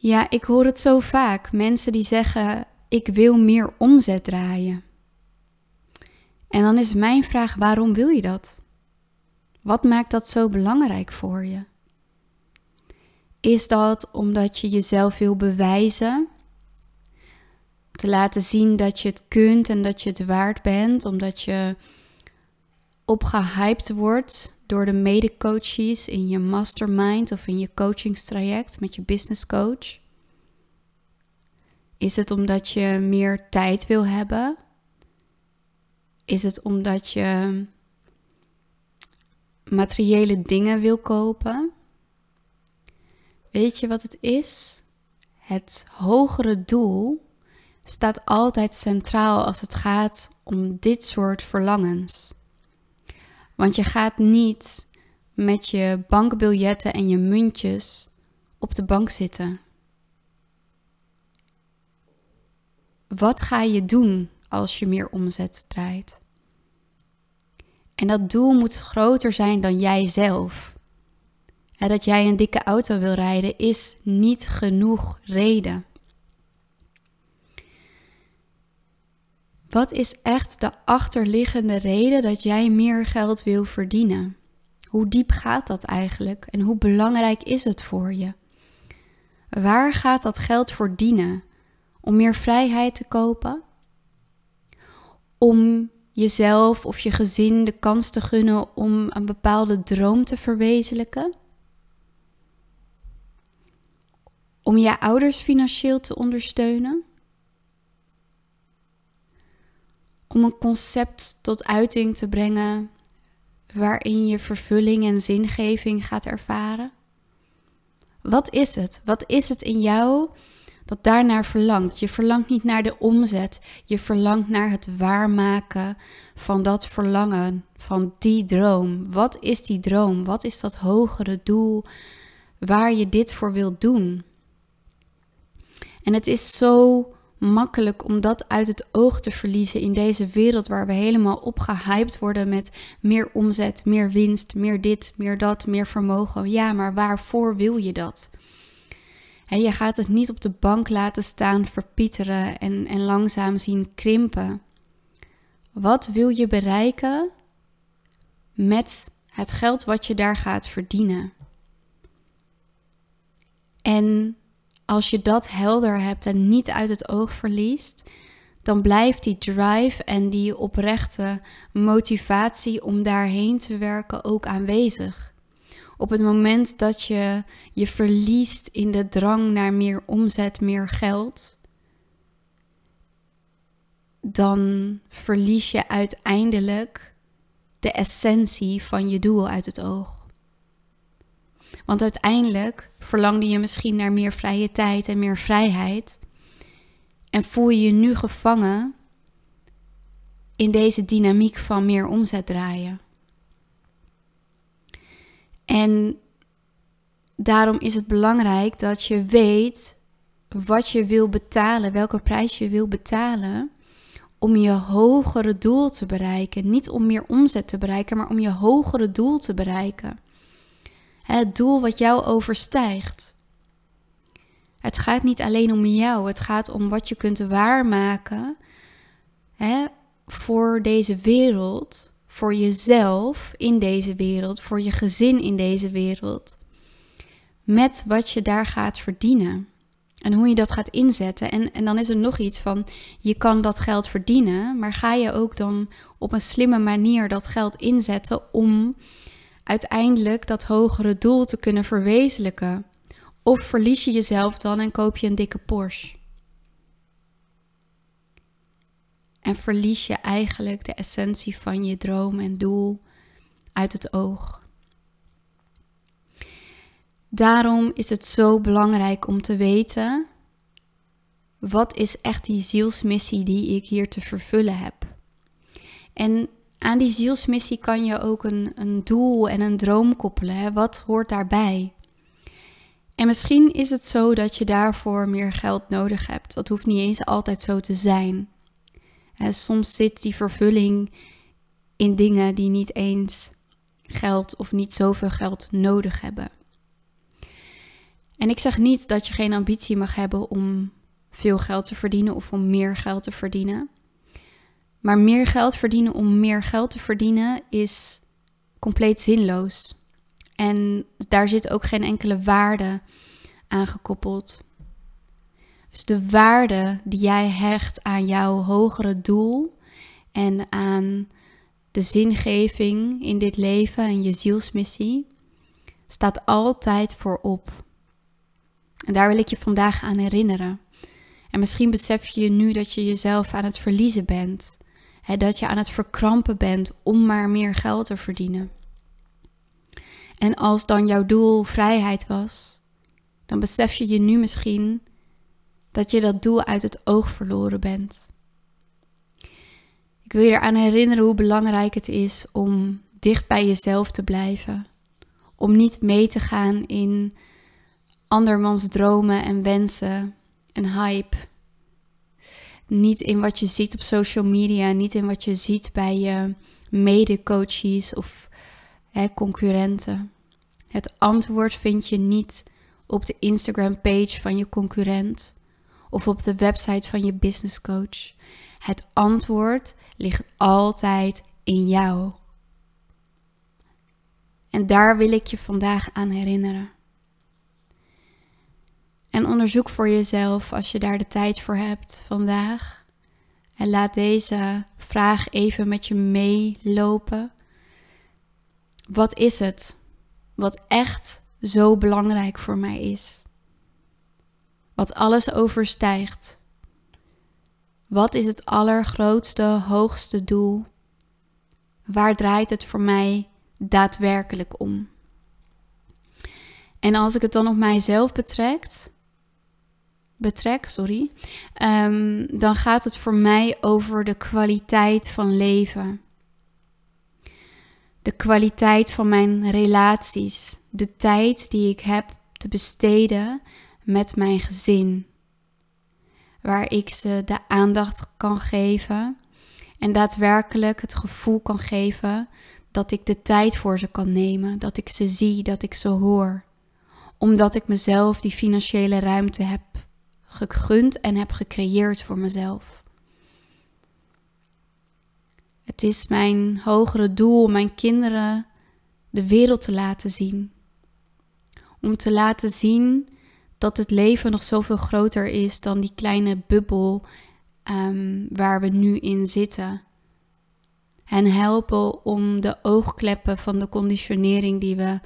Ja, ik hoor het zo vaak. Mensen die zeggen: Ik wil meer omzet draaien. En dan is mijn vraag: waarom wil je dat? Wat maakt dat zo belangrijk voor je? Is dat omdat je jezelf wil bewijzen? Te laten zien dat je het kunt en dat je het waard bent, omdat je opgehyped wordt door de mede-coaches in je mastermind of in je coachingstraject met je business coach? Is het omdat je meer tijd wil hebben? Is het omdat je materiële dingen wil kopen? Weet je wat het is? Het hogere doel staat altijd centraal als het gaat om dit soort verlangens. Want je gaat niet met je bankbiljetten en je muntjes op de bank zitten. Wat ga je doen als je meer omzet draait? En dat doel moet groter zijn dan jijzelf. Dat jij een dikke auto wil rijden is niet genoeg reden. Wat is echt de achterliggende reden dat jij meer geld wil verdienen? Hoe diep gaat dat eigenlijk en hoe belangrijk is het voor je? Waar gaat dat geld voor dienen? Om meer vrijheid te kopen? Om jezelf of je gezin de kans te gunnen om een bepaalde droom te verwezenlijken? Om je ouders financieel te ondersteunen? Om een concept tot uiting te brengen waarin je vervulling en zingeving gaat ervaren? Wat is het? Wat is het in jou dat daarnaar verlangt? Je verlangt niet naar de omzet, je verlangt naar het waarmaken van dat verlangen, van die droom. Wat is die droom? Wat is dat hogere doel waar je dit voor wilt doen? En het is zo makkelijk om dat uit het oog te verliezen in deze wereld waar we helemaal opgehyped worden met meer omzet, meer winst, meer dit, meer dat, meer vermogen. Ja, maar waarvoor wil je dat? En je gaat het niet op de bank laten staan, verpieteren en, en langzaam zien krimpen. Wat wil je bereiken met het geld wat je daar gaat verdienen? En als je dat helder hebt en niet uit het oog verliest, dan blijft die drive en die oprechte motivatie om daarheen te werken ook aanwezig. Op het moment dat je je verliest in de drang naar meer omzet, meer geld, dan verlies je uiteindelijk de essentie van je doel uit het oog. Want uiteindelijk verlangde je misschien naar meer vrije tijd en meer vrijheid. En voel je je nu gevangen in deze dynamiek van meer omzet draaien. En daarom is het belangrijk dat je weet wat je wil betalen, welke prijs je wil betalen om je hogere doel te bereiken. Niet om meer omzet te bereiken, maar om je hogere doel te bereiken. Het doel wat jou overstijgt. Het gaat niet alleen om jou, het gaat om wat je kunt waarmaken hè, voor deze wereld, voor jezelf in deze wereld, voor je gezin in deze wereld. Met wat je daar gaat verdienen. En hoe je dat gaat inzetten. En, en dan is er nog iets van, je kan dat geld verdienen, maar ga je ook dan op een slimme manier dat geld inzetten om uiteindelijk dat hogere doel te kunnen verwezenlijken? Of verlies je jezelf dan en koop je een dikke Porsche? En verlies je eigenlijk de essentie van je droom en doel uit het oog. Daarom is het zo belangrijk om te weten wat is echt die zielsmissie die ik hier te vervullen heb. En aan die zielsmissie kan je ook een, een doel en een droom koppelen. Wat hoort daarbij? En misschien is het zo dat je daarvoor meer geld nodig hebt. Dat hoeft niet eens altijd zo te zijn. Soms zit die vervulling in dingen die niet eens geld of niet zoveel geld nodig hebben. En ik zeg niet dat je geen ambitie mag hebben om veel geld te verdienen of om meer geld te verdienen. Maar meer geld verdienen om meer geld te verdienen is compleet zinloos. En daar zit ook geen enkele waarde aan gekoppeld. Dus de waarde die jij hecht aan jouw hogere doel en aan de zingeving in dit leven en je zielsmissie, staat altijd voorop. En daar wil ik je vandaag aan herinneren. En misschien besef je nu dat je jezelf aan het verliezen bent. Dat je aan het verkrampen bent om maar meer geld te verdienen. En als dan jouw doel vrijheid was, dan besef je je nu misschien dat je dat doel uit het oog verloren bent. Ik wil je eraan herinneren hoe belangrijk het is om dicht bij jezelf te blijven. Om niet mee te gaan in andermans dromen en wensen en hype. Niet in wat je ziet op social media, niet in wat je ziet bij je mede-coaches of hè, concurrenten. Het antwoord vind je niet op de Instagram-page van je concurrent of op de website van je business coach. Het antwoord ligt altijd in jou. En daar wil ik je vandaag aan herinneren. En onderzoek voor jezelf als je daar de tijd voor hebt vandaag. En laat deze vraag even met je meelopen. Wat is het wat echt zo belangrijk voor mij is? Wat alles overstijgt. Wat is het allergrootste, hoogste doel? Waar draait het voor mij daadwerkelijk om? En als ik het dan op mijzelf betrekt, betrek, sorry, um, dan gaat het voor mij over de kwaliteit van leven. De kwaliteit van mijn relaties, de tijd die ik heb te besteden met mijn gezin. Waar ik ze de aandacht kan geven en daadwerkelijk het gevoel kan geven dat ik de tijd voor ze kan nemen, dat ik ze zie, dat ik ze hoor. Omdat ik mezelf die financiële ruimte heb gegund en heb gecreëerd voor mezelf. Het is mijn hogere doel om mijn kinderen de wereld te laten zien. Om te laten zien dat het leven nog zoveel groter is dan die kleine bubbel um, waar we nu in zitten. En helpen om de oogkleppen van de conditionering die we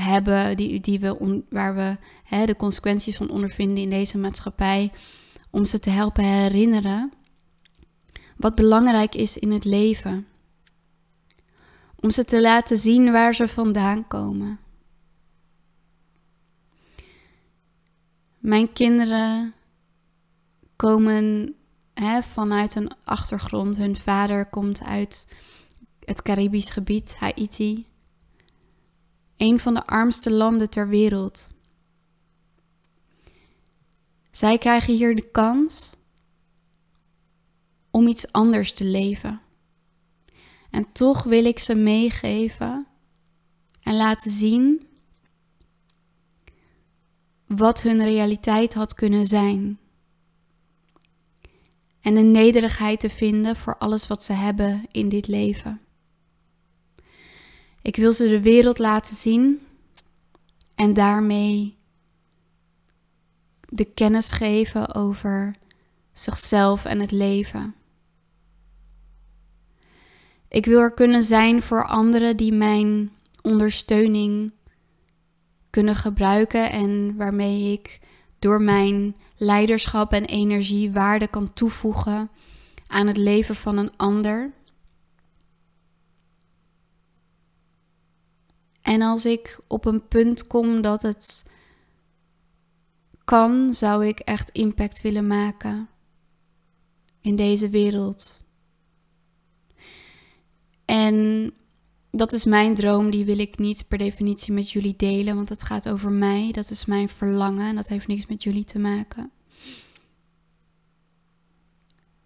hebben, die, die we waar we hè, de consequenties van ondervinden in deze maatschappij, om ze te helpen herinneren wat belangrijk is in het leven. Om ze te laten zien waar ze vandaan komen. Mijn kinderen komen hè, vanuit een achtergrond. Hun vader komt uit het Caribisch gebied, Haiti een van de armste landen ter wereld. Zij krijgen hier de kans om iets anders te leven. En toch wil ik ze meegeven en laten zien wat hun realiteit had kunnen zijn. En de nederigheid te vinden voor alles wat ze hebben in dit leven. Ik wil ze de wereld laten zien en daarmee de kennis geven over zichzelf en het leven. Ik wil er kunnen zijn voor anderen die mijn ondersteuning kunnen gebruiken en waarmee ik door mijn leiderschap en energie waarde kan toevoegen aan het leven van een ander. En als ik op een punt kom dat het kan, zou ik echt impact willen maken in deze wereld. En dat is mijn droom, die wil ik niet per definitie met jullie delen, want het gaat over mij. Dat is mijn verlangen en dat heeft niks met jullie te maken.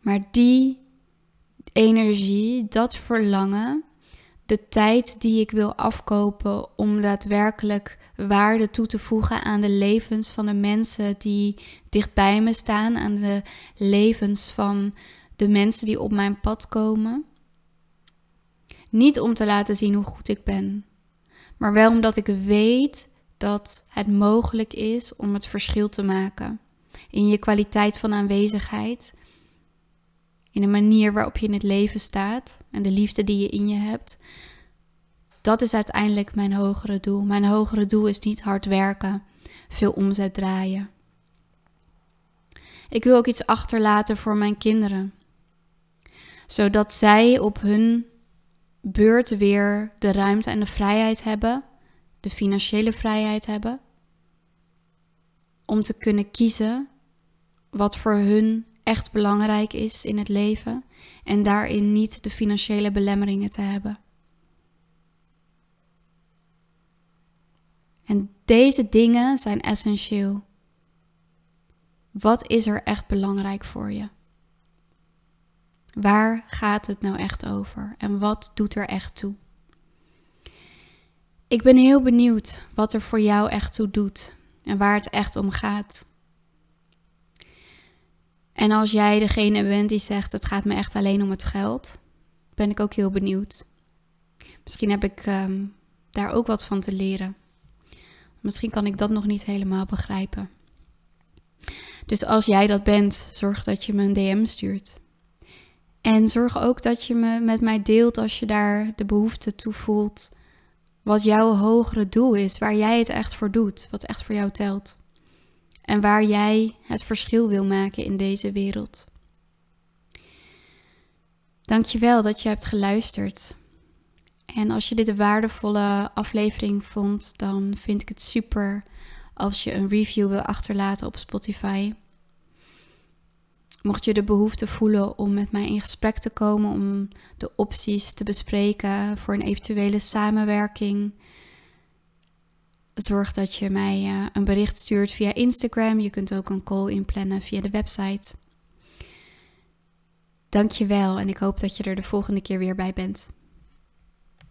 Maar die energie, dat verlangen, de tijd die ik wil afkopen om daadwerkelijk waarde toe te voegen aan de levens van de mensen die dichtbij me staan, aan de levens van de mensen die op mijn pad komen. Niet om te laten zien hoe goed ik ben, maar wel omdat ik weet dat het mogelijk is om het verschil te maken in je kwaliteit van aanwezigheid, in de manier waarop je in het leven staat en de liefde die je in je hebt. Dat is uiteindelijk mijn hogere doel. Mijn hogere doel is niet hard werken, veel omzet draaien. Ik wil ook iets achterlaten voor mijn kinderen, zodat zij op hun beurt weer de ruimte en de vrijheid hebben, de financiële vrijheid hebben, om te kunnen kiezen wat voor hun echt belangrijk is in het leven en daarin niet de financiële belemmeringen te hebben. En deze dingen zijn essentieel. Wat is er echt belangrijk voor je? Waar gaat het nou echt over en wat doet er echt toe? Ik ben heel benieuwd wat er voor jou echt toe doet en waar het echt om gaat. En als jij degene bent die zegt: Het gaat me echt alleen om het geld, ben ik ook heel benieuwd. Misschien heb ik ehm, daar ook wat van te leren. Misschien kan ik dat nog niet helemaal begrijpen. Dus als jij dat bent, zorg dat je me een DM stuurt. En zorg ook dat je me met mij deelt als je daar de behoefte toe voelt. Wat jouw hogere doel is, waar jij het echt voor doet, wat echt voor jou telt. En waar jij het verschil wil maken in deze wereld. Dankjewel dat je hebt geluisterd. En als je dit een waardevolle aflevering vond, dan vind ik het super als je een review wil achterlaten op Spotify. Mocht je de behoefte voelen om met mij in gesprek te komen, om de opties te bespreken voor een eventuele samenwerking, zorg dat je mij uh, een bericht stuurt via Instagram. Je kunt ook een call inplannen via de website. Dankjewel en ik hoop dat je er de volgende keer weer bij bent.